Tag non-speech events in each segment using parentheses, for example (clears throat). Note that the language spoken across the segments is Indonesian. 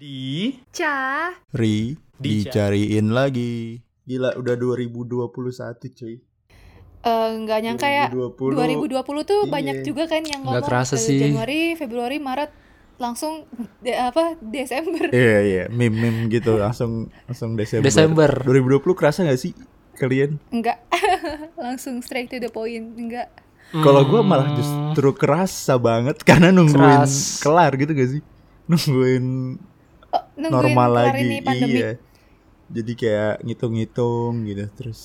Di Ca. Ri Dica- dicariin lagi. Gila udah 2021 cuy. Eh, nggak nyangka ya 2020. 2020 tuh Iya. banyak juga kan yang Nggak ngomong kerasa eh, sih. Januari, Februari, Maret langsung de- apa Desember. (laughs) Iya iya, meme-meme gitu langsung langsung Desember. Desember. 2020 kerasa gak sih kalian? Enggak. (laughs) langsung straight to the point. Enggak. Kalau gua malah justru kerasa banget karena nungguin Keras. kelar gitu gak sih? Nungguin nungguin normal lagi. ini pandemi. Iya. Jadi kayak ngitung-ngitung gitu. Terus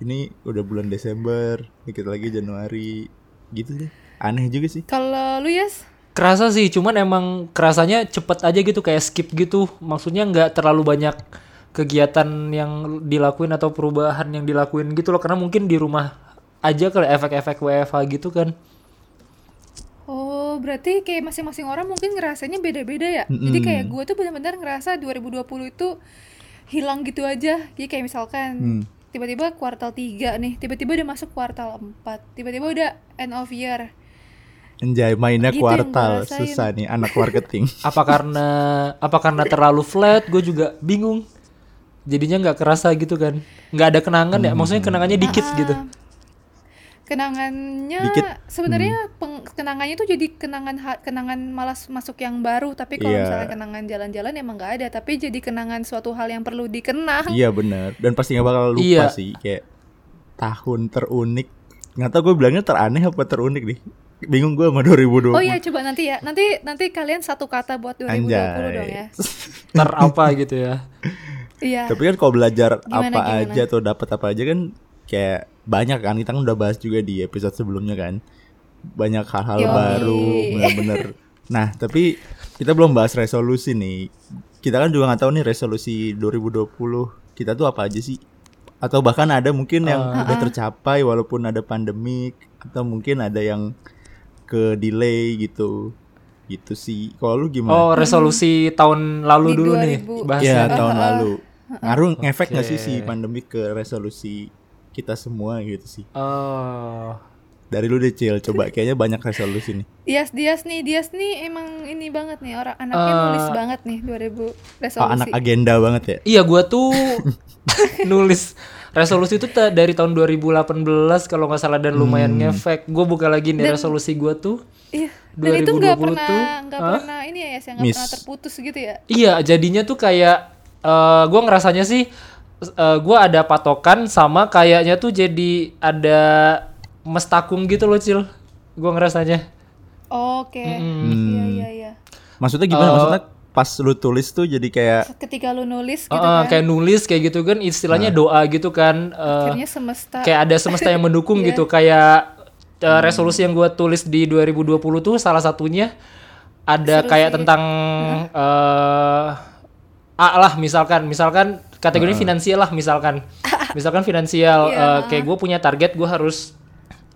ini udah bulan Desember, dikit lagi Januari. Gitu deh. Aneh juga sih. Kalau lu Yas? Kerasa sih, cuman emang kerasanya cepet aja gitu kayak skip gitu. Maksudnya nggak terlalu banyak kegiatan yang dilakuin atau perubahan yang dilakuin gitu loh karena mungkin di rumah aja kali efek-efek WFH gitu kan. Oh, berarti kayak masing-masing orang mungkin ngerasanya beda-beda ya. Jadi Mm-mm. kayak gue tuh benar-benar ngerasa 2020 itu hilang gitu aja. Jadi kayak misalkan Hmm. tiba-tiba kuartal 3 nih, tiba-tiba udah masuk kuartal 4, tiba-tiba udah end of year. Anjay mainnya Gitu kuartal susah nih anak marketing. (laughs) Apa karena apa karena terlalu flat? Gue juga bingung. Jadinya nggak kerasa gitu kan. Nggak ada kenangan ya. Maksudnya kenangannya dikit gitu. Kenangannya Dikit. sebenarnya peng- kenangannya tuh jadi kenangan kenangan malas masuk yang baru, tapi kalau Iya. misalnya kenangan jalan-jalan emang nggak ada, tapi jadi kenangan suatu hal yang perlu dikenang. iya benar dan pasti nggak bakal lupa Iya. sih kayak tahun terunik. Nggak tahu gue bilangnya teraneh apa terunik nih. Bingung gue sama 2020. Oh iya coba nanti ya. Nanti nanti kalian satu kata buat 2020 Anjay. dong ya. (laughs) Ter apa gitu ya. Iya. Tapi kan kalau belajar Gimana, apa gimana? aja atau dapat apa aja kan kayak banyak kan kita kan udah bahas juga di episode sebelumnya kan. Banyak hal-hal Yoi. baru bener-bener. Nah, tapi kita belum bahas resolusi nih. Kita kan juga nggak tahu nih resolusi 2020 kita tuh apa aja sih? Atau bahkan ada mungkin yang Ah. udah tercapai walaupun ada pandemik atau mungkin ada yang ke delay gitu. Gitu sih. Kalau lu gimana? Oh, resolusi tahun lalu Di dulu nih 2000. bahasnya. Iya tahun lalu. Ngaruh ngefek nggak sih Oke. si pandemi ke resolusi kita semua gitu sih. Oh. Dari lu deh Cil, coba kayaknya banyak resolusi nih. Dias Dias nih, Dias nih emang ini banget nih orang anaknya Eh. nulis banget nih 2000 Oh, resolusi. anak agenda banget ya. Iya, gua tuh (laughs) nulis resolusi itu dari tahun 2018 kalau nggak salah dan lumayan Hmm. ngefek. Gue buka lagi nih Dan- resolusi gua tuh. Iya. Dan itu nggak 2020 pernah tuh, nggak pernah ini ya, yang nggak Miss. pernah terputus gitu ya. Iya, jadinya tuh kayak eh gua ngerasanya sih eh, gua ada patokan sama kayaknya tuh jadi ada mestakung gitu loh, Cil. Gua ngerasanya. Oke. Hmm. Iya iya iya. Maksudnya gimana? Eh, Maksudnya pas lu tulis tuh jadi kayak Ketika lu nulis gitu eh, kan, kayak nulis kayak gitu kan istilahnya doa gitu kan. eh, akhirnya semesta kayak ada semesta yang mendukung (laughs) Iya. gitu kayak uh, resolusi yang gue tulis di 2020 tuh salah satunya ada Seru kayak sih. tentang eh A lah misalkan misalkan kategori finansial lah misalkan. (laughs) Misalkan finansial Iya. eh, kayak gue punya target gue harus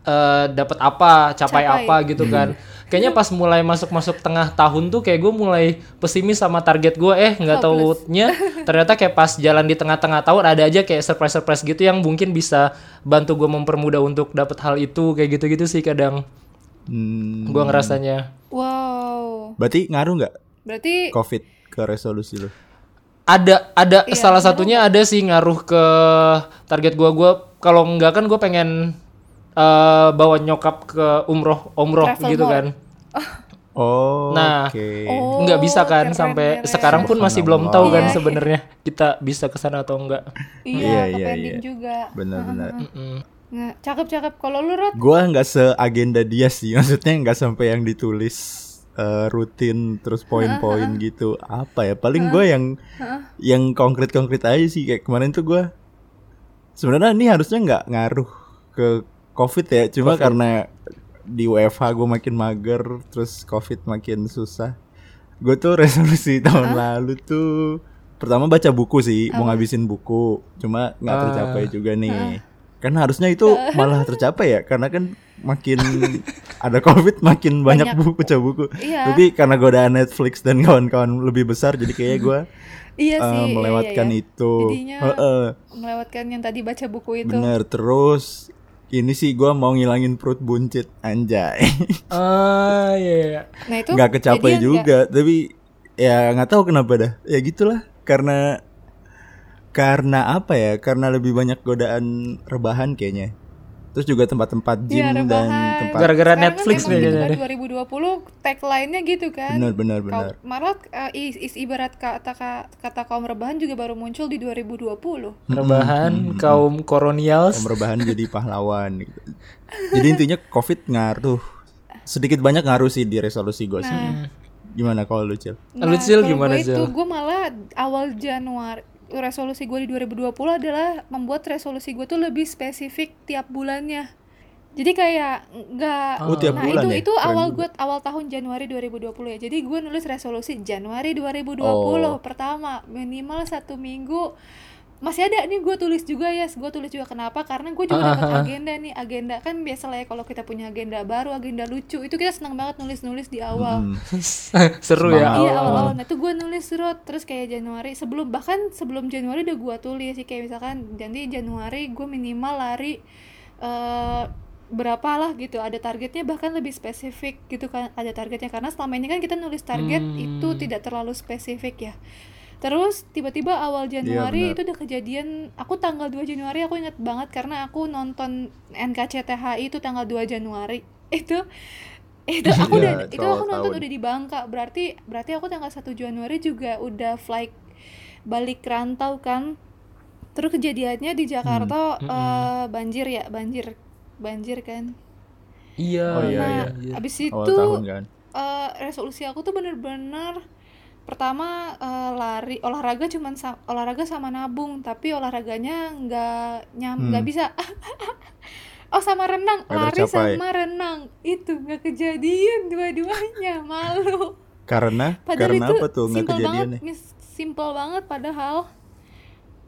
eh dapat apa capai, Capai. apa gitu kan. Kayaknya pas mulai masuk masuk tengah tahun tuh kayak gue mulai pesimis sama target gue eh nggak taunya (laughs) ternyata kayak pas jalan di tengah-tengah tahun ada aja kayak surprise surprise gitu yang mungkin bisa bantu gue mempermudah untuk dapat hal itu kayak gitu-gitu sih kadang. Hmm, gue ngerasanya. Wow. berarti ngaruh nggak? Berarti COVID ke resolusi lu? Ada ada Iya, salah ngaruh satunya ada sih ngaruh ke target gua gua kalau enggak kan gue pengen eh, bawa nyokap ke umroh umroh Travel gitu more. kan (laughs) Oh, Nah, oke. Oh, nggak bisa kan keren, sampai keren. sekarang pun masih belum tahu kan Iya. sebenarnya kita bisa ke sana atau enggak iya, Iya, iya, pending iya. juga. Benar-benar. Mm-mm. Nah, cakep-cakep. Kalau lu Rod, Gua nggak seagenda dia sih, (laughs) maksudnya nggak sampai yang ditulis eh, rutin terus poin-poin gitu. Apa ya? Paling gue yang yang konkret-konkret aja sih kayak kemarin tuh gua sebenarnya ini harusnya nggak ngaruh ke COVID ya, cuma karena di WFH gue makin mager, terus COVID makin susah. Gue tuh (laughs) resolusi tahun lalu tuh pertama baca buku sih, mau ngabisin buku, cuma nggak Ah. tercapai juga nih. Kan harusnya itu malah tercapai ya, karena kan makin ada COVID makin banyak, Banyak. buku baca buku. Iya. Tapi karena godaan Netflix dan kawan-kawan lebih besar, jadi kayaknya gue iya sih, iya, melewatkan iya, iya. itu. Jadinya Heeh. melewatkan yang tadi baca buku itu. Bener terus ini sih gua mau ngilangin perut buncit anjay. (laughs) ah iya iya Nah, itu nggak kecapai juga, tapi ya nggak tahu kenapa dah ya gitulah karena karena apa ya karena lebih banyak godaan rebahan kayaknya terus juga tempat-tempat gym Iya, dan tempat Gara-gara Sekarang Netflix kan nih gitu kan 2020 tagline-nya gitu kan. benar benar benar. Malah uh, is, is ibarat kata kata kaum rebahan juga baru muncul di 2020. Rebahan kaum kolonials. Om rebahan jadi pahlawan gitu. jadi intinya covid ngaruh. Sedikit banyak ngaruh sih di resolusi gue sih. Gimana kalau lu cil? Lu, Cil, kalau gimana, gue itu gue malah awal Januari resolusi gue di 2020 adalah membuat resolusi gue tuh lebih spesifik tiap bulannya. Jadi kayak nggak Oh, nah bulan itu ya? itu Keren awal gue awal tahun Januari 2020 ya. Jadi gue nulis resolusi Januari 2020 Oh. pertama minimal satu minggu masih ada nih gue tulis juga ya gue tulis juga kenapa karena gue juga dapat (laughs) agenda nih agenda kan biasa lah ya kalau kita punya agenda baru agenda lucu itu kita senang banget nulis nulis di awal Hmm. (laughs) Seru ya. Iya awal-awal. awal-awal. Nah itu gue nulis surat terus kayak Januari sebelum bahkan sebelum Januari udah gue tulis sih kayak misalkan jadi Januari gue minimal lari eh berapa lah gitu ada targetnya bahkan lebih spesifik gitu kan ada targetnya karena selama ini kan kita nulis target Hmm. itu tidak terlalu spesifik ya terus tiba-tiba awal Januari benar. itu udah kejadian aku tanggal 2 Januari aku inget banget karena aku nonton NKCTHI itu tanggal 2 Januari (laughs) itu itu (laughs) aku Iya, udah itu aku awal nonton tahun. udah di Bangka berarti berarti aku tanggal 1 Januari juga udah flight balik rantau kan terus kejadiannya di Jakarta Hmm, eh, banjir ya banjir banjir kan Iya. Oh, iya, nah iya. abis awal itu tahun kan eh, resolusi aku tuh bener-bener pertama eh, lari olahraga cuman sa- olahraga sama nabung tapi olahraganya nggak nyam nggak Hmm. bisa (laughs) oh sama renang lari tercapai. sama renang itu nggak kejadian dua-duanya (laughs) malu karena Padahal karena itu apa tuh nggak kejadian banget, nih simple banget padahal.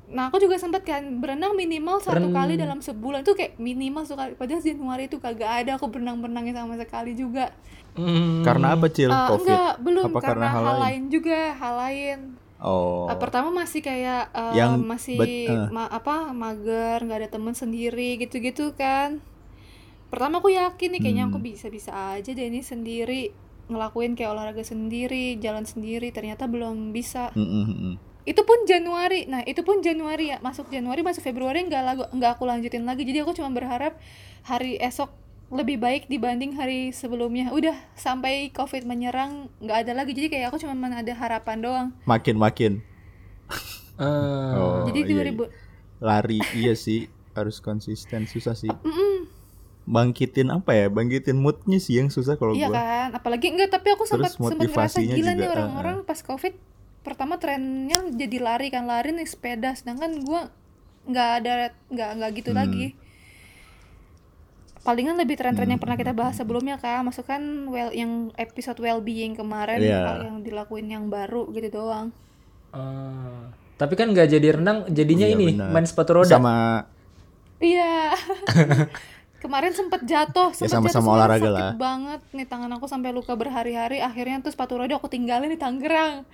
Nah aku juga sempat kan berenang minimal satu Ren- kali dalam sebulan tuh kayak minimal sekali. Padahal Januari itu kagak ada aku berenang-berenangnya sama sekali juga. Hmm. karena apa cil Eh, covid enggak, belum apa karena, karena hal hal lain? lain juga, hal lain. oh Eh, pertama masih kayak eh, Yang masih bet- eh. ma- apa mager, nggak ada temen sendiri gitu-gitu kan. Pertama aku yakin nih kayaknya Hmm. aku bisa-bisa aja deh ini sendiri ngelakuin kayak olahraga sendiri, jalan sendiri. Ternyata belum bisa. Mm, mm, mm. Itu pun Januari. Nah, itu pun Januari ya. Masuk Januari, masuk Februari nggak lagu nggak aku lanjutin lagi. Jadi aku cuma berharap hari esok lebih baik dibanding hari sebelumnya. Udah sampai COVID menyerang nggak ada lagi. Jadi kayak aku cuma ada harapan doang. makin makin (laughs) Eh, oh Jadi iya, 2000 iya. lari iya sih harus konsisten susah sih Mm-mm. bangkitin apa ya bangkitin moodnya sih yang susah kalau Iya gua kan, apalagi enggak tapi aku sempat sempat ngerasa gila juga, nih orang-orang pas covid pertama trennya jadi lari kan lari nih sepeda, sedangkan gua nggak ada nggak nggak gitu Hmm. lagi. Palingan lebih tren-tren yang pernah kita bahas sebelumnya kan, masukkan well yang episode well being kemarin hal yang dilakuin yang baru gitu doang. eh, tapi kan nggak jadi renang, jadinya Iya, ini benar. main sepatu roda. sama Iya. (laughs) Kemarin sempet jatuh, sempet Ya, sama-sama jatuh olahraga sakit lah. banget nih tangan aku sampai luka berhari-hari. Akhirnya tuh sepatu roda aku tinggalin di Tangerang.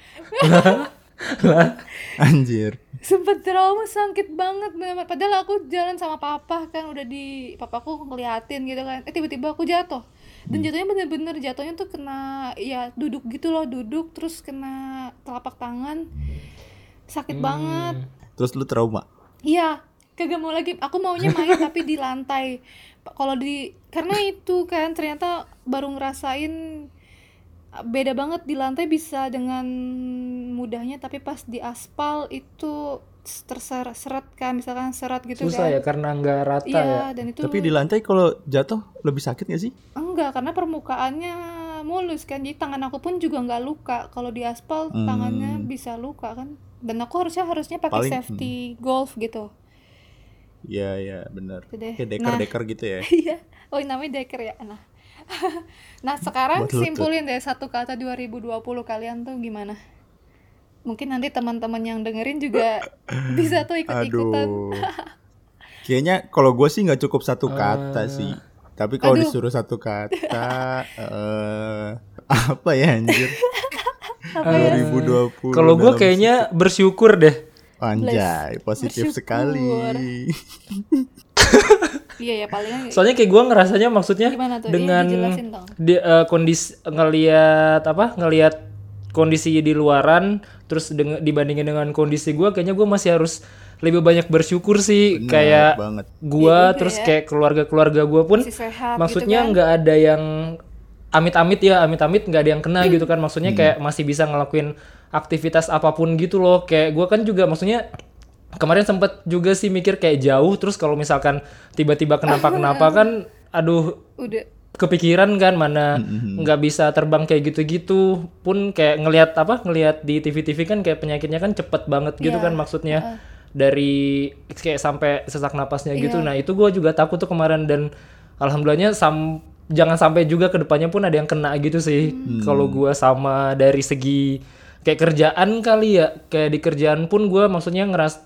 anjir. Sempet trauma sakit banget bener padahal aku jalan sama papa kan udah di papaku ngeliatin gitu kan. Eh tiba-tiba aku jatuh. Dan jatuhnya bener-bener jatuhnya tuh kena ya duduk gitu loh duduk terus kena telapak tangan. Sakit banget. Terus lu trauma? Iya kagak mau lagi. Aku maunya main (laughs) tapi di lantai kalau di karena itu kan ternyata baru ngerasain uh, beda banget di lantai bisa dengan mudahnya tapi pas di aspal itu terseret kan misalkan seret gitu Susah kan. ya karena nggak rata iya ya. dan itu tapi di lantai kalau jatuh lebih sakit gak sih? Enggak karena permukaannya mulus kan jadi tangan aku pun juga nggak luka. Kalau di aspal Hmm. tangannya bisa luka kan. Dan aku harusnya harusnya pakai Paling- safety golf gitu Iya iya benar kayak deker Nah. deker gitu ya (laughs) Iya. Oh, ini namanya deker ya. Nah. (laughs) nah, sekarang Buat lutut. simpulin deh satu kata 2020 kalian tuh gimana? Mungkin nanti teman-teman yang dengerin juga (laughs) bisa tuh ikut-ikutan. aduh kayaknya kalau gue sih nggak cukup satu kata sih tapi kalau disuruh satu kata eh apa ya anjir Apa ya? 2020 Kalau gue kayaknya bersyukur deh. Anjay, positif Bersyukur. sekali. (laughs) Iya ya paling Soalnya kayak gue ngerasanya maksudnya dengan di, eh, kondisi ngelihat apa ngelihat kondisi di luaran terus dengan dibandingin dengan kondisi gua kayaknya gua masih harus lebih banyak bersyukur sih Bener kayak banget. Iya juga terus ya. kayak keluarga-keluarga gua pun Masih sehat maksudnya gitu kan. nggak ada yang amit-amit ya amit-amit nggak ada yang kena gitu kan maksudnya kayak masih bisa ngelakuin aktivitas apa pun gitu loh. Kayak gua kan juga maksudnya kemarin sempet juga sih mikir kayak jauh. Terus kalau misalkan tiba-tiba kenapa-kenapa kan aduh udah. kepikiran kan mana nggak bisa terbang kayak gitu-gitu. Pun kayak ngelihat apa ngelihat di TV-TV kan kayak penyakitnya kan cepet banget gitu Iya, kan maksudnya. Dari kayak sampai sesak napasnya gitu. Iya. nah itu gue juga takut tuh kemarin. Dan alhamdulillahnya sam jangan sampai juga ke depannya pun ada yang kena gitu sih. Kalau gua sama dari segi kayak kerjaan kali ya kayak di kerjaan pun gua maksudnya ngeras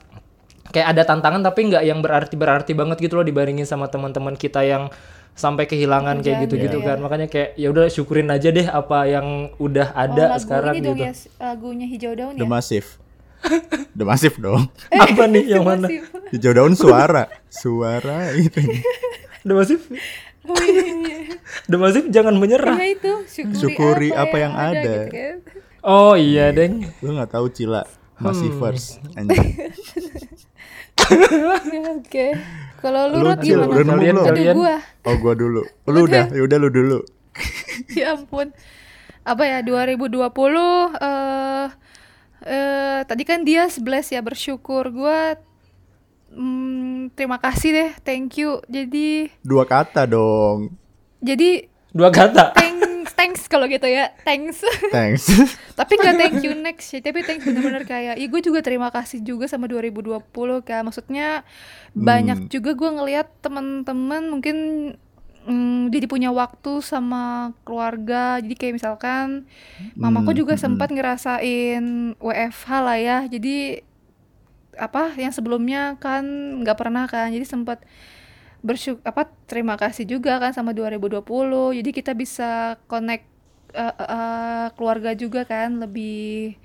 kayak ada tantangan tapi nggak yang berarti berarti banget gitu loh dibandingin sama teman-teman kita yang sampai kehilangan kayak gitu-gitu gitu kan makanya kayak ya udah syukurin aja deh apa yang udah oh, ada lagu sekarang ini dong gitu ya lagunya hijau daun The ya Massive. The Massive dong. (laughs) apa nih yang mana Hijau daun suara. Suara itu. The Massive (laughs) oh iya iya The Massive jangan menyerah Iya itu syukuri, Syukuri apa yang ada. gitu kan. Oh iya deng Lu nggak tahu Cila masih Hmm. first. (laughs) Anjing. Oke. Kalau lu, Lu Rod Cil, gimana? udah Kalian- belum? Aduh kalian- gua. Oh gua dulu. Lu udah, ya udah lu dulu. (laughs) ya ampun. Apa ya 2020 eh eh tadi kan dia 11 ya bersyukur gua mm, terima kasih deh, thank you. Jadi Dua kata dong. jadi dua kata kalau gitu ya. Thanks. (laughs) Thanks. tapi nggak thank you next sih tapi thanks bener-bener kayak iya gue juga terima kasih juga sama 2020 kan maksudnya banyak juga gue ngelihat teman-teman mungkin mm, jadi punya waktu sama keluarga jadi kayak misalkan mamaku Hmm, juga hmm. sempat ngerasain WFH lah ya jadi apa yang sebelumnya kan nggak pernah kan jadi sempat bersyukur apa terima kasih juga kan sama 2020 jadi kita bisa connect eh, eh, eh, keluarga juga kan lebih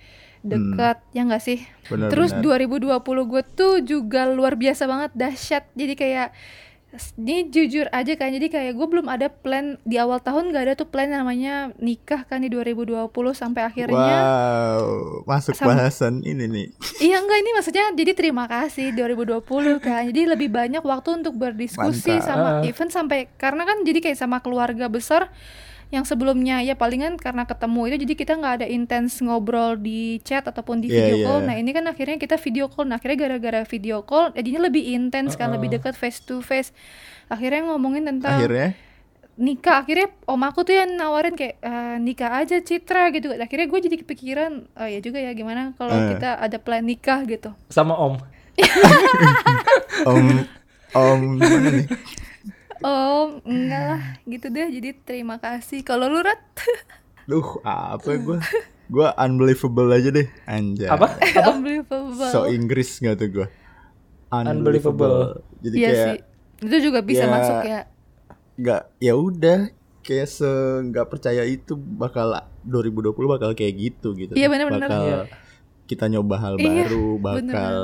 dekat ya nggak sih Benar, terus benar. 2020 gue tuh juga luar biasa banget dahsyat jadi kayak ini jujur aja kan jadi kayak gue belum ada plan di awal tahun gak ada tuh plan namanya nikah kan di 2020 sampai akhirnya Wow, masuk Sam- bahasan ini nih. Iya enggak ini maksudnya jadi terima kasih 2020 kan. Jadi lebih banyak waktu untuk berdiskusi Mantap. sama event sampai karena kan jadi kayak sama keluarga besar yang sebelumnya ya palingan karena ketemu itu jadi kita nggak ada intens ngobrol di chat ataupun di Iya, video call. Nah, ini kan akhirnya kita video call. Nah, akhirnya gara-gara video call jadinya lebih intens kan, lebih dekat face to face. Akhirnya ngomongin tentang Akhirnya nikah akhirnya om aku tuh yang nawarin kayak "Eh, nikah aja Citra gitu akhirnya gue jadi kepikiran oh ya juga ya gimana kalau Eh. kita ada plan nikah gitu sama om (laughs) om om gimana nih? Oh enggak lah gitu deh jadi terima kasih kalau lu Rat (laughs) Duh, apa gua? Gua unbelievable aja deh, anjay. apa (laughs) (laughs) unbelievable So Inggris nggak tuh gua? Unbelievable. Jadi iya kayak sih itu juga bisa ya, masuk ya nggak ya udah kayak se nggak percaya itu bakal 2020 bakal kayak gitu gitu. Iya, bener-bener. Bakal Iya. kita nyoba hal Iya, baru, bakal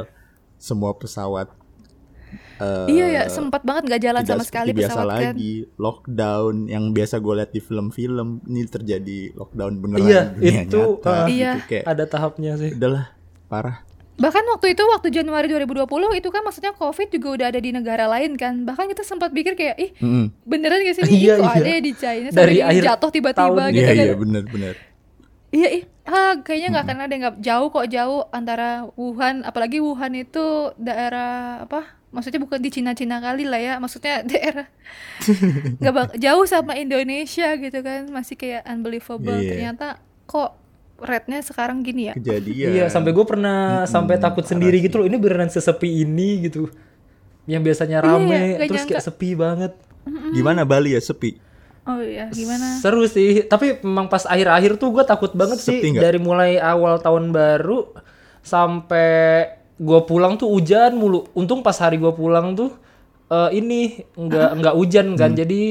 semua pesawat eh, iya ya sempat banget nggak jalan tidak sama sekali biasa pesawat kan lagi lockdown yang biasa gue lihat di film-film ini terjadi lockdown beneran Iya, di dunia itu, nyata uh, gitu. Iya. kayak ada tahapnya sih udahlah parah bahkan waktu itu waktu Januari 2020 itu kan maksudnya COVID juga udah ada di negara lain kan bahkan kita sempat pikir kayak ih Mm-mm. beneran gak sih ini (laughs) Iya, kok iya. ada ya di China Dari sampai akhir jatuh tiba-tiba gitu iya kan iya bener-bener Iya, ih, ah, kayaknya nggak akan ada nggak jauh kok jauh antara Wuhan, apalagi Wuhan itu daerah apa? Maksudnya bukan di Cina-Cina kali lah ya, maksudnya (laughs) daerah nggak bak- jauh sama Indonesia gitu kan, masih kayak unbelievable. Iya. Ternyata kok rate-nya sekarang gini ya? kejadian Iya, sampai gue pernah Mm-mm, sampai takut sendiri sih. gitu loh. Ini beneran sesepi ini gitu. Yang biasanya Iya, rame, nggak terus kayak sepi banget. gimana Bali ya sepi Oh iya, gimana? Seru sih. Tapi memang pas akhir-akhir tuh gue takut banget sih. Sepi nggak? Dari mulai awal tahun baru sampai gue pulang tuh hujan mulu. Untung pas hari gue pulang tuh eh, ini nggak nggak hujan kan. Hmm. Jadi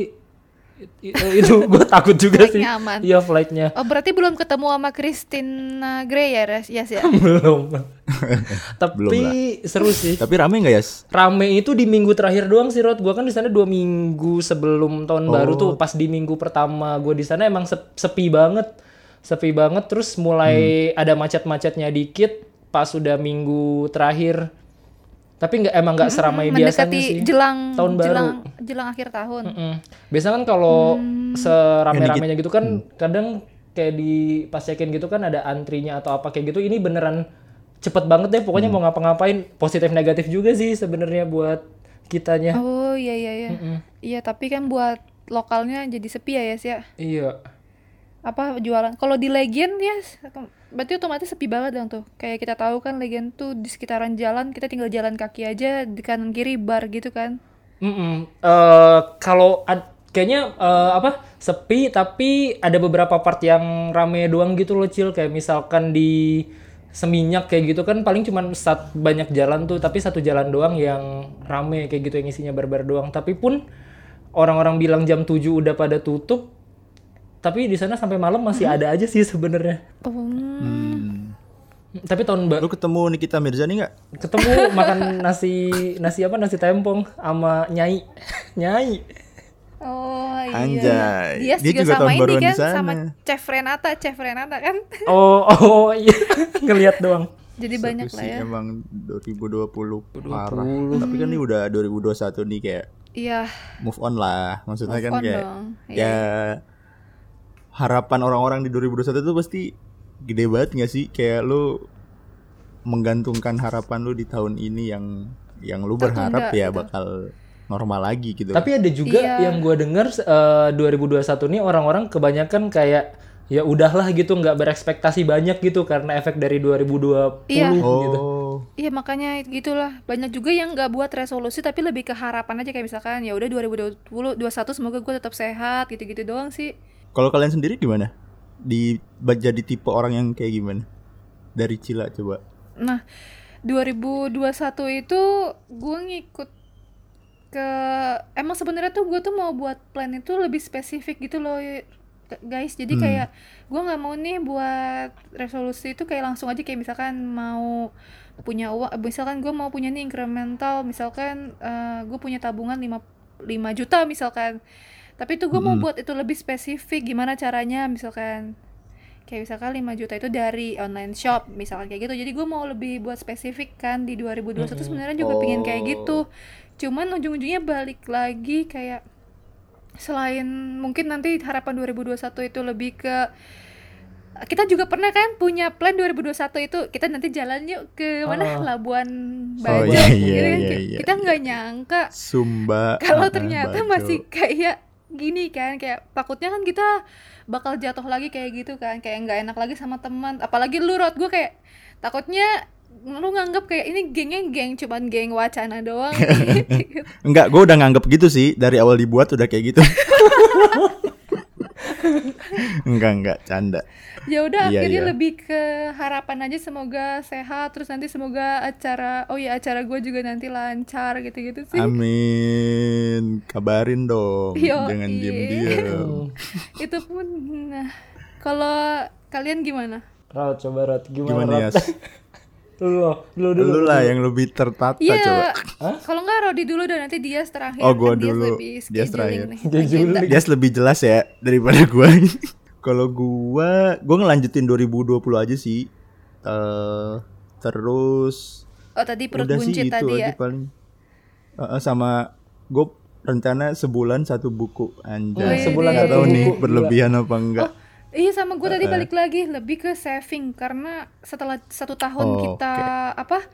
itu (laughs) gue takut juga sih. Aman. Iya flightnya. Oh berarti belum ketemu sama Christina Grey ya, Res? Yes ya. (laughs) belum. (laughs) Tapi Belum lah. seru sih. tapi rame nggak ya rame itu di minggu terakhir doang sih Rod. Gua kan di sana dua minggu sebelum tahun baru tuh. Pas di minggu pertama gue di sana emang sep- sepi banget. sepi banget terus mulai ada macet-macetnya dikit pas sudah minggu terakhir tapi nggak emang nggak seramai biasanya mendekati sih jelang tahun baru. jelang jelang akhir tahun Mm-mm. Biasanya kan kalau Hmm. serame-ramenya gitu kan kadang kayak di pas check-in gitu kan ada antrinya atau apa kayak gitu. Ini beneran cepet banget deh. Pokoknya Hmm. mau ngapa-ngapain positif negatif juga sih sebenarnya buat kitanya. oh iya iya iya iya tapi kan buat lokalnya jadi sepi ya Yas ya Iya. apa jualan kalau di Legion ya berarti otomatis sepi banget dong tuh. Kayak kita tahu kan Legion tuh di sekitaran jalan kita tinggal jalan kaki aja di kanan kiri bar gitu kan. Mm-mm. Eh, kalau ad- kayaknya eh, apa sepi tapi ada beberapa part yang rame doang gitu loh cil. Kayak misalkan di seminyak kayak gitu kan paling cuman sat banyak jalan tuh tapi satu jalan doang yang rame kayak gitu yang isinya barbar doang. Tapi pun orang-orang bilang jam 7 udah pada tutup tapi di sana sampai malam masih ada aja sih sebenarnya oh Hmm. tapi tahun baru Lu ketemu Nikita Mirzani nggak? ketemu makan nasi nasi apa nasi tempong sama nyai (laughs) nyai oh iya Anjay. dia, Dia juga, juga sama tahun ini di kan sana. sama Chef Renata Chef Renata kan Oh, (laughs) oh iya, (laughs) ngelihat doang. jadi banyak lah ya Emang 2020 parah. Tapi kan ini udah 2021 nih kayak iya move on lah. Maksudnya Move kan on kayak dong. Iya. ya harapan orang-orang di 2021 itu pasti gede banget gak sih? Kayak lu menggantungkan harapan lu di tahun ini yang yang lu Tertunda berharap ya gitu. bakal normal lagi gitu. Tapi ada juga Iya. yang gua denger eh, 2021 nih orang-orang kebanyakan kayak ya udahlah gitu nggak berekspektasi banyak gitu karena efek dari 2020 Iya. gitu. oh, Iya makanya gitulah banyak juga yang nggak buat resolusi tapi lebih ke harapan aja kayak misalkan ya udah 2020 21 semoga gue tetap sehat gitu-gitu doang sih. Kalau kalian sendiri gimana? Di jadi tipe orang yang kayak gimana? Dari Cila coba. Nah 2021 itu gue ngikut ke emang sebenarnya tuh gue tuh mau buat plan itu lebih spesifik gitu loh guys jadi Hmm. kayak gue nggak mau nih buat resolusi itu kayak langsung aja kayak misalkan mau punya uang misalkan gue mau punya nih incremental misalkan gue punya tabungan 5 5 juta misalkan tapi itu gue mau Mm-mm. buat itu lebih spesifik gimana caranya misalkan kayak misalkan 5 juta itu dari online shop misalkan kayak gitu jadi gue mau lebih buat spesifik kan di 2021 sebenarnya juga pengen kayak Oh. gitu cuman ujung-ujungnya balik lagi kayak selain mungkin nanti harapan 2021 itu lebih ke kita juga pernah kan punya plan 2021 itu kita nanti jalan yuk ke mana Ah. Labuan Oh, Bajo iya, gitu iya, kan. iya, Kayak iya, kita nggak nyangka Sumba. kalau ternyata Bajo. masih kayak gini kan kayak takutnya kan kita bakal jatuh lagi kayak gitu kan kayak nggak enak lagi sama teman apalagi lu rot gue kayak takutnya lu nganggap kayak ini gengnya geng cuman geng wacana doang (laughs) gitu. Enggak, gue udah nganggep gitu sih dari awal dibuat udah kayak gitu. (laughs) enggak enggak canda. ya udah Iya, akhirnya iya. lebih ke harapan aja semoga sehat terus nanti semoga acara oh ya acara gue juga nanti lancar gitu-gitu sih Amin. Kabarin dong. Yoi. Jangan diem-diem. (laughs) itu pun nah kalau kalian gimana Rat, coba Rat, gimana, Gimana ya? (laughs) lu lu dulu. Lu lah yang lebih tertata Iya, coba. kalau nggak Rodi dulu dan nanti Dias terakhir. Oh, gua kan Dias dulu. scheduling terakhir. Dia. Dia lebih jelas ya daripada (laughs) gua. Kalau gua, gua ngelanjutin 2020 aja sih. Eh terus Oh tadi perut udah sih buncit itu tadi aja ya. paling. Eh, sama gue rencana sebulan satu buku anjay. Wih, sebulan tahu nih berlebihan apa enggak. Iya sama gue tadi balik lagi lebih ke saving karena setelah satu tahun Oh, kita apa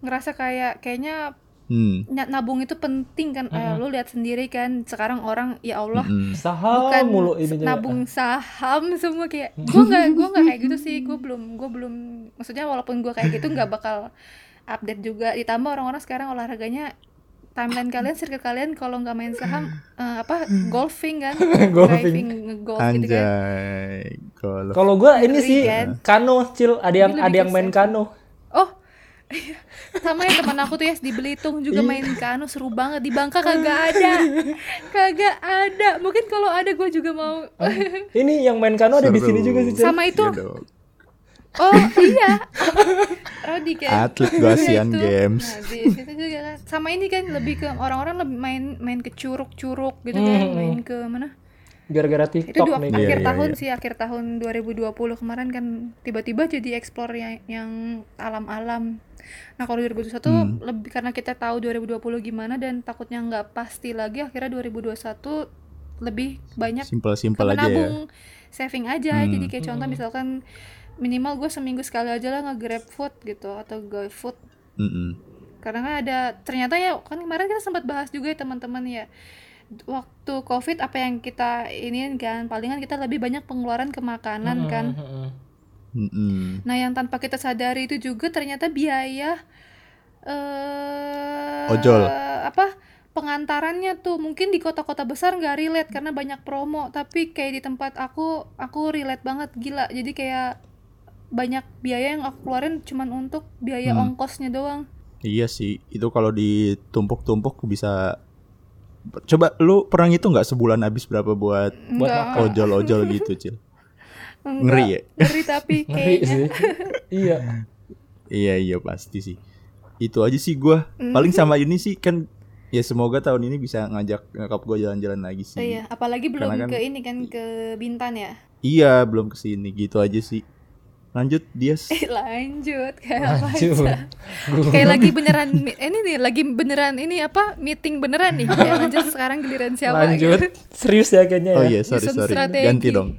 ngerasa kayak kayaknya Hmm. na- nabung itu penting kan. Eh, lu lihat sendiri kan sekarang orang ya Allah mm. Saham bukan mulu ininya. nabung saham semua kayak gue nggak gue nggak kayak gitu sih gue belum gue belum maksudnya walaupun gue kayak gitu nggak bakal update juga ditambah orang-orang sekarang olahraganya timeline kalian circle kalian kalau nggak main saham (clears throat) eh, apa golfing kan (laughs) Golfing. driving ngegolf gitu kan Anjay. Kalau Kalau gua ini Ngeri sih kan? kano, Cil, ada yang ada yang main kano. oh sama ya teman aku tuh ya di Belitung juga main kano seru banget di Bangka kagak ada (laughs) kagak ada mungkin kalau ada gue juga mau Ini yang main kano ada di sini juga sih, Cil. sama itu Iya. Oh iya, Rodi kan. Atlet gua Asian Itu. Games. Nah, di situ juga kan. Sama ini kan lebih ke orang-orang lebih main main ke curug-curug gitu kan, Hmm. main ke mana? gara-gara itu TikTok dua, nih. Akhir iya, tahun iya. sih akhir tahun 2020 kemarin kan tiba-tiba jadi explore yang, yang alam-alam nah kalau 2021 Hmm. lebih karena kita tahu 2020 gimana dan takutnya nggak pasti lagi akhirnya 2021 lebih banyak Simpel-simpel aja ya. menabung saving aja Hmm. jadi kayak contoh misalkan minimal gue seminggu sekali aja lah nge-grab food gitu atau GoFood Mm-mm. karena kan ada ternyata ya kan kemarin kita sempat bahas juga ya teman-teman ya waktu covid apa yang kita ini kan palingan kita lebih banyak pengeluaran ke makanan kan Mm-mm. Mm-mm. nah yang tanpa kita sadari itu juga ternyata biaya eh Ojol. apa pengantarannya tuh mungkin di kota-kota besar nggak relate karena banyak promo tapi kayak di tempat aku aku relate banget gila jadi kayak banyak biaya yang aku keluarin cuman untuk biaya Hmm. ongkosnya doang Iya sih, itu kalau ditumpuk-tumpuk bisa Coba lu pernah itu nggak sebulan habis berapa buat Buat ojol-ojol gitu, Cil? Enggak, Ngeri ya? Ngeri tapi (laughs) Ngeri kayaknya. sih. iya. Iya, iya pasti sih. Itu aja sih gua. Paling sama ini sih kan ya semoga tahun ini bisa ngajak nyokap gua jalan-jalan lagi sih. Oh iya, apalagi belum Karena kan- ke ini kan ke Bintan ya. Iya, belum ke sini gitu aja sih. Lanjut, Dias. (laughs) Eh, lanjut kayak apa Lanjut. Kayak lagi beneran ini nih, lagi beneran ini apa? Meeting beneran nih. Kayak lanjut sekarang giliran siapa Lanjut. gitu. (laughs) Serius ya kayaknya ya. Oh iya, sorry sorry. strategi. Ganti dong.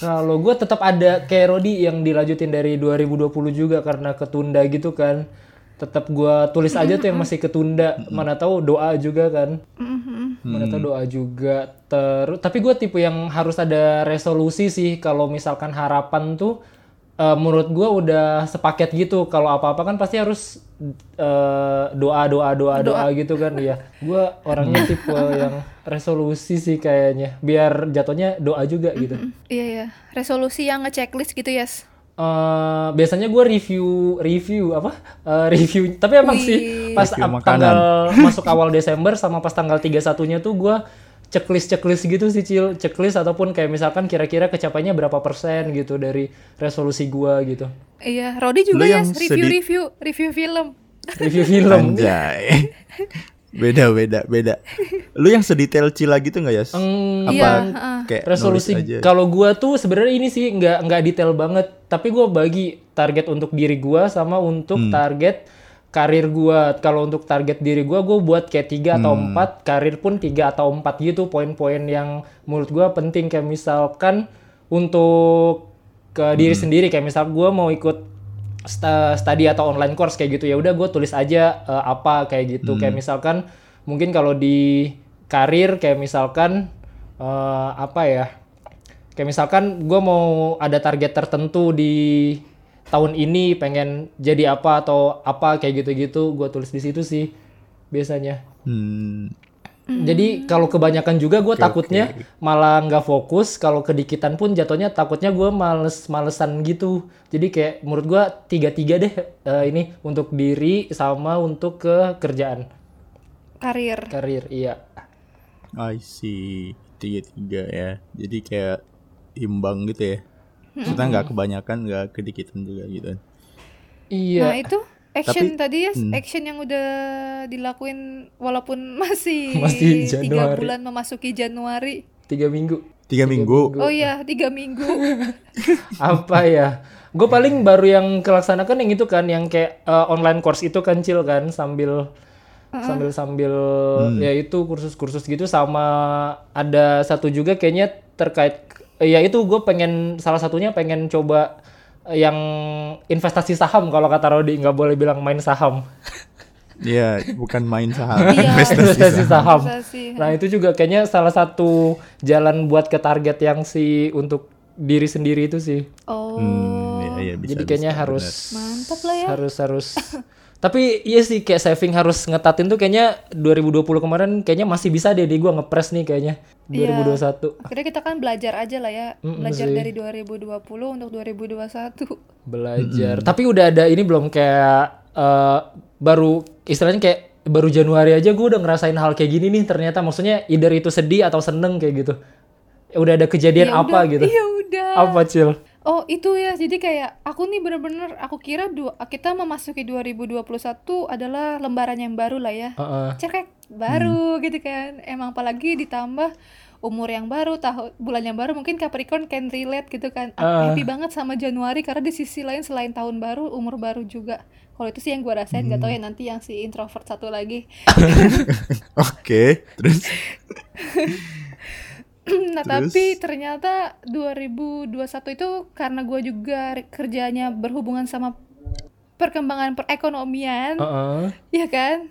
Kalau gue tetap ada kayak Rodi yang dilanjutin dari 2020 juga karena ketunda gitu kan. Tetap gua tulis aja tuh yang masih ketunda. Mana tahu doa juga kan. Mhm. Mana tahu doa juga. Terus tapi gue tipe yang harus ada resolusi sih kalau misalkan harapan tuh eh, menurut gua udah sepaket gitu. Kalau apa-apa kan pasti harus eh, doa doa doa doa gitu kan ya. Gua orangnya (laughs) tipe yang resolusi sih kayaknya. Biar jatuhnya doa juga gitu. Iya ya, resolusi yang ngechecklist gitu ya. Yes. Eh, biasanya gue review review apa Eh, review tapi emang Wih. sih pas ap- tanggal masuk awal Desember sama pas tanggal 31 nya tuh gue checklist checklist gitu sih cil checklist ataupun kayak misalkan kira-kira kecapainya berapa persen gitu dari resolusi gue gitu Iya, Rodi juga Lu ya yang review sedih- review review film. review film Anjay. beda beda beda. Lu yang sedetail Cila gitu nggak ya? Eng, Apa Iya, kayak resolusi kalau gua tuh sebenarnya ini sih nggak nggak detail banget tapi gua bagi target untuk diri gua sama untuk Hmm. target karir gua kalau untuk target diri gua gua buat kayak tiga atau Hmm. empat karir pun tiga atau empat gitu poin-poin yang menurut gua penting kayak misalkan untuk ke Hmm. diri sendiri kayak misal gua mau ikut sta- study atau online course kayak gitu ya udah gue tulis aja eh, apa kayak gitu kayak misalkan mungkin kalau di karir kayak misalkan eh, apa ya kayak misalkan gue mau ada target tertentu di tahun ini pengen jadi apa atau apa kayak gitu-gitu gue tulis di situ sih biasanya Hmm, jadi kalau kebanyakan juga gue takutnya malah nggak fokus. Kalau kedikitan pun jatuhnya takutnya gue males malesan gitu. Jadi kayak menurut gue tiga tiga deh eh, ini untuk diri sama untuk ke kerjaan Karir. karir. Iya. I see. Tiga tiga ya. Jadi kayak imbang gitu ya. Maksudnya nggak kebanyakan, nggak kedikitan juga gitu. Iya. Nah, itu action Tapi- tadi ya, hmm. action yang udah dilakuin walaupun (laughs) masih, Masih tiga bulan memasuki Januari. Tiga minggu. Tiga minggu. Oh iya, tiga minggu. (laughs) Apa ya? Gue paling baru yang kelaksanakan yang itu kan, yang kayak eh, online course itu kan Cil kan sambil sambil sambil ya itu kursus-kursus gitu sama ada satu juga kayaknya terkait ya itu gue pengen salah satunya pengen coba eh, yang investasi saham kalau kata Rodi. Nggak boleh bilang main saham. (laughs) Iya, bukan main saham. Iya, investasi saham. Investasi. nah itu juga kayaknya salah satu jalan buat ke target yang si untuk diri sendiri itu sih. Oh, Hmm, iya, iya, bisa, jadi kayaknya bisa, harus mantap lah ya. harus harus (laughs) tapi iya sih kayak saving harus ngetatin tuh kayaknya 2020 kemarin kayaknya masih bisa deh di gua ngepres nih kayaknya Iya. 2021 Akhirnya kita kan belajar aja lah ya, Mm-mm belajar sih. dari 2020 untuk 2021. belajar tapi udah ada ini belum kayak eh, baru istilahnya kayak baru Januari aja gua udah ngerasain hal kayak gini nih ternyata maksudnya either itu sedih atau seneng kayak gitu udah ada kejadian Ya apa udah, gitu Iya udah. apa cil Oh itu ya, jadi kayak aku nih bener-bener aku kira dua, kita memasuki 2021 adalah lembaran yang baru lah ya. Heeh. Cerek baru gitu kan. Emang apalagi ditambah umur yang baru tahun bulan yang baru mungkin Capricorn can relate gitu kan Ah. happy banget sama Januari karena di sisi lain selain tahun baru umur baru juga kalau itu sih yang gue rasain gak tau ya nanti yang si introvert satu lagi (laughs) Oke, terus (laughs) (clears throat) nah Terus? tapi ternyata 2021 itu karena gue juga kerjanya berhubungan sama perkembangan perekonomian. Heeh. ya kan?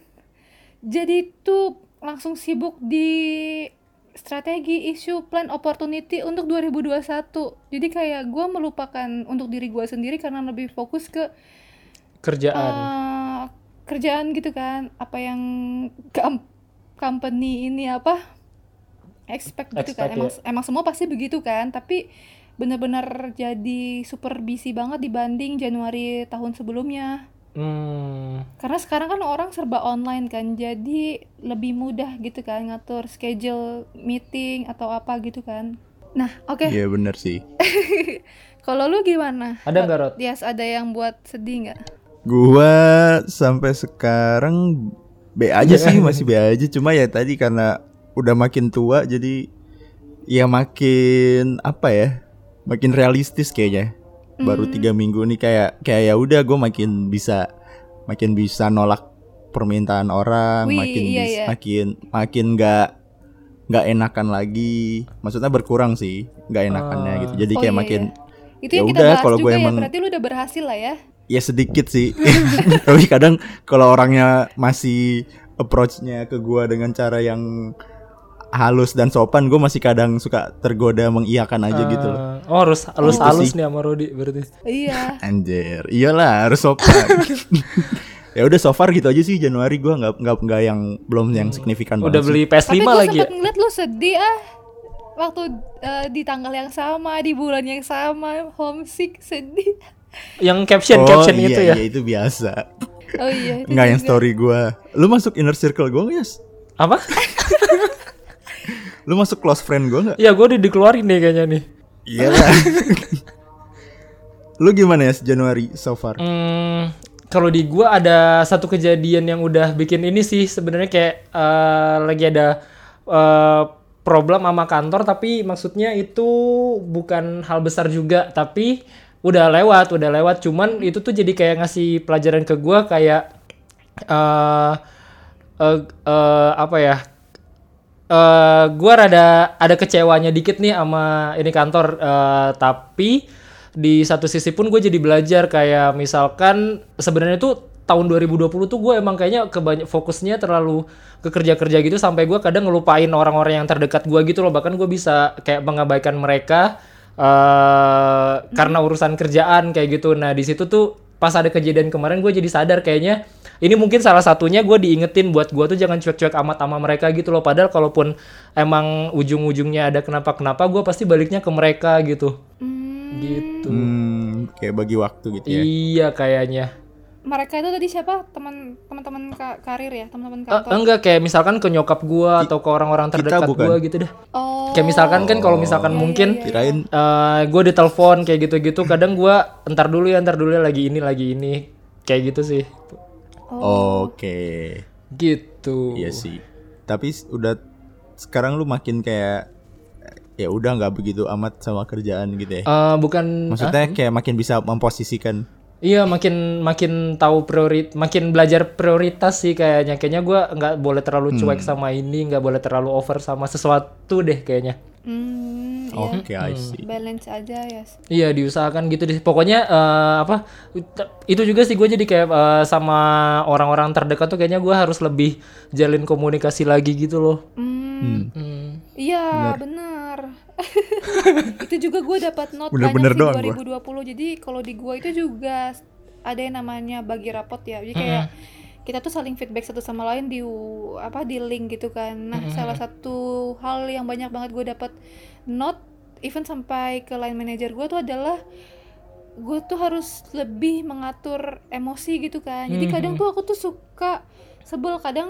Jadi tuh langsung sibuk di strategi isu plan opportunity untuk 2021 jadi kayak gue melupakan untuk diri gue sendiri karena lebih fokus ke kerjaan. eh, kerjaan gitu kan. Apa yang company ini apa expect gitu kan Expect, emang ya. emang semua pasti begitu kan tapi bener-bener jadi super busy banget dibanding Januari tahun sebelumnya Hmm. karena sekarang kan orang serba online kan jadi lebih mudah gitu kan ngatur schedule meeting atau apa gitu kan nah oke Iya bener sih. (laughs) kalau lu gimana Ada nggak, Rod? Dias ada yang buat sedih nggak Gua sampai sekarang B aja sih, masih B aja. Cuma ya tadi karena udah makin tua jadi ya makin apa ya? Makin realistis kayaknya. Baru tiga minggu nih kayak kayak ya udah gue makin bisa makin bisa nolak permintaan orang, Wih, makin iya, iya. makin makin nggak nggak enakan lagi. Maksudnya berkurang sih, nggak enakannya Ah. gitu. Jadi Oh, kayak iya, makin itu Ya yang kita udah, bahas kalau juga gue ya emang- berarti lu udah berhasil lah ya ya sedikit sih (laughs) tapi kadang kalau orangnya masih approach-nya ke gua dengan cara yang halus dan sopan gue masih kadang suka tergoda mengiyakan aja gitu loh. Oh harus halus Gitu halus sih. nih sama Rodi berarti. Iya. Anjir. Iyalah harus sopan. (laughs) (laughs) Ya udah so far gitu aja sih Januari gua nggak nggak nggak yang belum yang signifikan udah beli sih. PS5 tapi gue lagi ya? ngeliat lu sedih ah. Waktu eh, di tanggal yang sama di bulan yang sama homesick sedih. Yang caption oh caption iya, itu ya? iya itu biasa. Oh iya nggak yang story gua. Lu masuk inner circle gua nggak Yas? apa (laughs) lu masuk close friend gua nggak ya gue udah dikeluarin nih kayaknya nih Iya lah. (laughs) Lu gimana ya Januari so far? Hmm, kalau di gua ada satu kejadian yang udah bikin ini sih sebenarnya kayak eh, lagi ada eh, problem sama kantor tapi maksudnya itu bukan hal besar juga tapi udah lewat udah lewat cuman itu tuh jadi kayak ngasih pelajaran ke gua kayak eh eh, eh, apa ya eh gue rada ada kecewanya dikit nih sama ini kantor. Eh, tapi di satu sisi pun gue jadi belajar kayak misalkan sebenarnya tuh tahun 2020 tuh gue emang kayaknya kebanyak fokusnya terlalu ke kerja-kerja gitu sampai gue kadang ngelupain orang-orang yang terdekat gue gitu loh. Bahkan gue bisa kayak mengabaikan mereka eh karena urusan kerjaan kayak gitu. Nah di situ tuh pas ada kejadian kemarin gue jadi sadar kayaknya ini mungkin salah satunya gue diingetin buat gue tuh jangan cuek-cuek amat sama mereka gitu loh. Padahal kalaupun emang ujung-ujungnya ada kenapa-kenapa gue pasti baliknya ke mereka gitu. Hmm, gitu. Hmm, kayak bagi waktu gitu ya. iya kayaknya mereka itu tadi siapa teman teman-teman ka- karir ya teman-teman Eh, kantor enggak kayak misalkan ke nyokap gue atau ke orang-orang terdekat bukan. gue gitu deh oh kayak misalkan kan kalau misalkan Iya, mungkin iya, iya. Kirain eh gue ditelepon kayak gitu-gitu kadang gue entar dulu ya entar dulu ya lagi ini lagi ini kayak gitu sih oke. gitu Iya sih. Tapi udah sekarang lu makin kayak ya udah nggak begitu amat sama kerjaan gitu ya. Eh, bukan Maksudnya kayak makin bisa memposisikan. Iya makin makin tahu priorit makin belajar prioritas sih kayaknya. Kayaknya gua nggak boleh terlalu cuek sama ini nggak boleh terlalu over sama sesuatu deh kayaknya. Hmm, iya. Oke, I see. balance aja ya iya diusahakan gitu deh. Pokoknya eh, apa itu juga sih gue jadi kayak eh, sama orang-orang terdekat tuh kayaknya gua harus lebih jalin komunikasi lagi gitu loh. Hmm, Hmm. iya benar. (laughs) itu juga gue dapat note Bener-bener banyak doang sih 2020. Jadi kalau di gue itu juga ada yang namanya bagi rapot ya. Jadi kayak kita tuh saling feedback satu sama lain di apa di link gitu kan. Nah, salah satu hal yang banyak banget gue dapat note even sampai ke line manager gue tuh adalah gue tuh harus lebih mengatur emosi gitu kan jadi kadang tuh aku tuh suka sebel kadang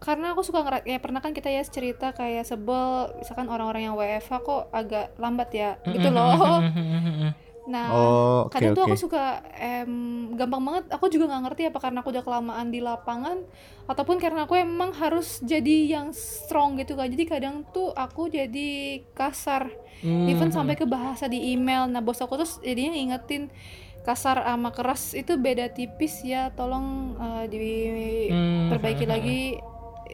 karena aku suka ngerat ya pernah kan kita ya cerita kayak sebel misalkan orang-orang yang WFH kok agak lambat ya gitu loh Nah, Oh, oke, kadang tuh aku suka em, gampang banget. Aku juga nggak ngerti apa karena aku udah kelamaan di lapangan ataupun karena aku emang harus jadi yang strong gitu kan. Jadi kadang tuh aku jadi kasar. Hmm. Even sampai ke bahasa di email. Nah, bos aku terus jadinya ngingetin kasar sama keras itu beda tipis ya. Tolong eh, diperbaiki Hmm. lagi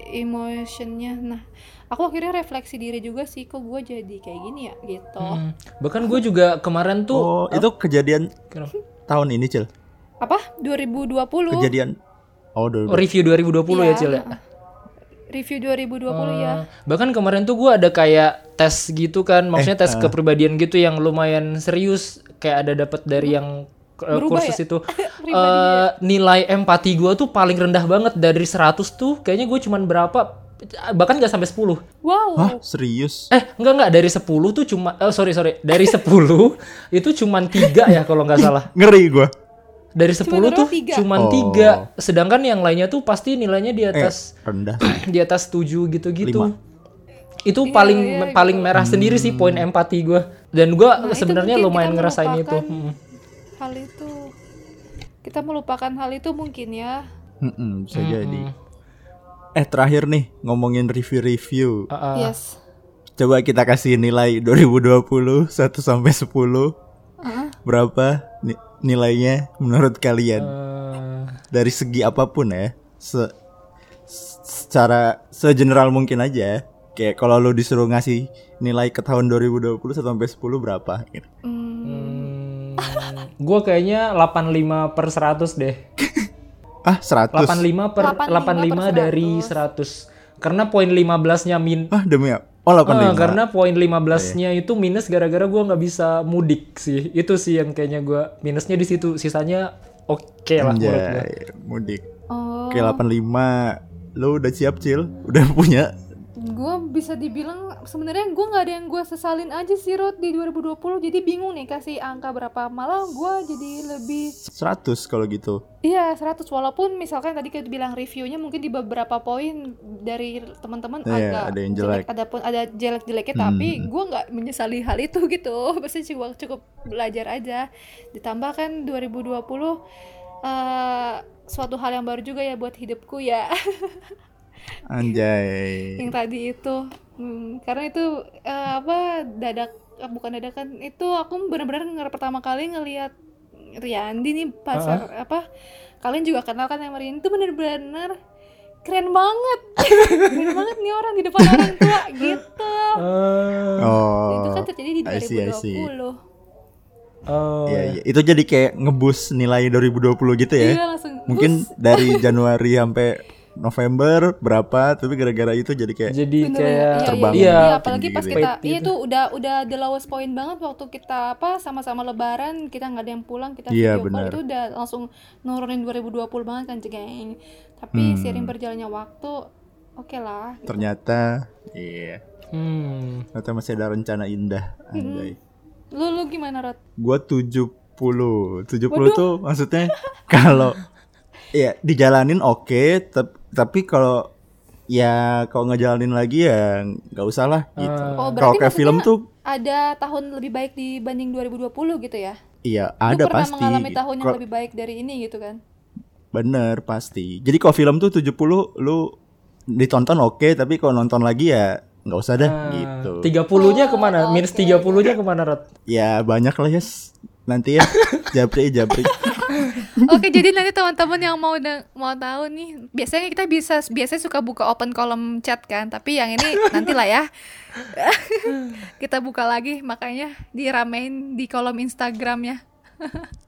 emotionnya. Nah, aku akhirnya refleksi diri juga sih kok gue jadi kayak gini ya gitu. Hmm. Bahkan gue juga kemarin tuh Oh, itu kejadian Kenapa? tahun ini, Cil. Apa? 2020 Kejadian Oh, dulu. Oh, review 2020 ya, Iya. Cil ya. review 2020 ya. Eh, Bahkan kemarin tuh gue ada kayak tes gitu kan, maksudnya Eh, tes kepribadian gitu yang lumayan serius, kayak ada dapat dari yang uh, Berubah kursus ya? itu. (laughs) Eh, nilai empati gue tuh paling rendah banget dari 100 tuh, kayaknya gue cuman berapa, bahkan nggak sampai 10. Wow. Hah, serius? Eh, enggak enggak dari 10 tuh cuma, oh sorry sorry, dari (laughs) 10 itu cuman tiga ya kalau nggak salah. (laughs) Ngeri gua. Dari 10 berapa? tuh Tiga? cuman Oh. tiga, sedangkan yang lainnya tuh pasti nilainya di Eh, atas rendah. (clears throat) di atas 7 gitu-gitu. Lima. Itu Iya, paling iya, paling merah sendiri sih poin empati gua. Dan gua Nah, sebenarnya lumayan ngerasain itu. Hmm. Hal itu kita melupakan hal itu mungkin ya. Mm-mm, bisa jadi. Eh, terakhir nih ngomongin review-review. Ah, ah. Yes. Coba kita kasih nilai 2020 1 sampai 10. Heeh. Berapa ni- nilainya menurut kalian? Eh, Dari segi apa pun ya. Se secara segeneral mungkin aja. Kayak kalau lu disuruh ngasih nilai ke tahun 2020 1 sampai 10 berapa? Gitu. Hmm, gua kayaknya 85 per 100 deh. (laughs) Ah, 100. 85 per 85, 85 per dari 100. Karena poin 15-nya min Ah, demi apa? Oh, Ah, 85. karena poin 15-nya itu minus gara-gara gua nggak bisa mudik sih. Itu sih yang kayaknya gua minusnya di situ. Sisanya oke lah menurut gua. Anjay, mudik. oh, Oke, 85. Lu udah siap, Cil? Udah punya gue bisa dibilang sebenarnya gue nggak ada yang gue sesalin aja sih Rod di 2020 jadi bingung nih kasih angka berapa malah gue jadi lebih 100 kalau gitu. iya 100 walaupun misalkan tadi kita bilang reviewnya mungkin di beberapa poin dari teman-teman Iya, agak ada yang jelek. ada pun ada jelek-jeleknya Hmm. tapi gue nggak menyesali hal itu (laughs) gitu pasti cuma cukup belajar aja ditambah kan 2020 eh suatu hal yang baru juga ya buat hidupku ya (laughs) Anjay. yang tadi itu Hmm, karena itu eh, apa dadak eh, bukan dadakan itu aku benar-benar pertama kali ngelihat Riyandi nih pasar apa kalian juga kenal kan sama Riyandi itu benar-benar keren banget (laughs) keren banget nih orang di depan orang tua gitu Eh, Oh. itu kan terjadi di I see, I see. 2020 oh, Iya, iya. Itu jadi kayak ngebus nilai 2020 gitu ya. iya langsung Mungkin bus. dari Januari sampai November berapa, tapi gara-gara itu jadi kayak Jadi Bener, kayak iya, terbang iya, Iya, iya, apalagi pas kita gitu. iya tuh udah udah the lowest point banget waktu kita apa sama-sama lebaran kita nggak ada yang pulang kita Iya, video call itu udah langsung nurunin 2020 banget kan geng tapi Hmm. seiring berjalannya waktu oke lah ternyata iya. hmm. Ternyata masih ada rencana indah. Anjay. lu lu gimana Rod? Gua 70. 70 tuh maksudnya (laughs) kalau ya dijalanin oke, tep- tapi kalau ya kalau ngejalanin lagi ya nggak usah lah gitu. Oh, Kalau berarti kayak film tuh ada tahun lebih baik dibanding 2020 gitu ya iya lu ada pernah pasti. mengalami tahun yang Kalau- lebih baik dari ini gitu kan Bener pasti. Jadi kalau film tuh 70 lu ditonton oke, tapi kalau nonton lagi ya nggak usah dah gitu. 30-nya ke mana? Oh, Minus oke. 30-nya ke mana, Rod? Ya banyak lah ya. Nanti ya japri japri. (laughs) Oke, jadi nanti teman-teman yang mau mau tahu nih, biasanya kita bisa biasanya suka buka open kolom chat kan, tapi yang ini nantilah ya. (laughs) kita buka lagi, makanya diramein di kolom Instagramnya. (laughs)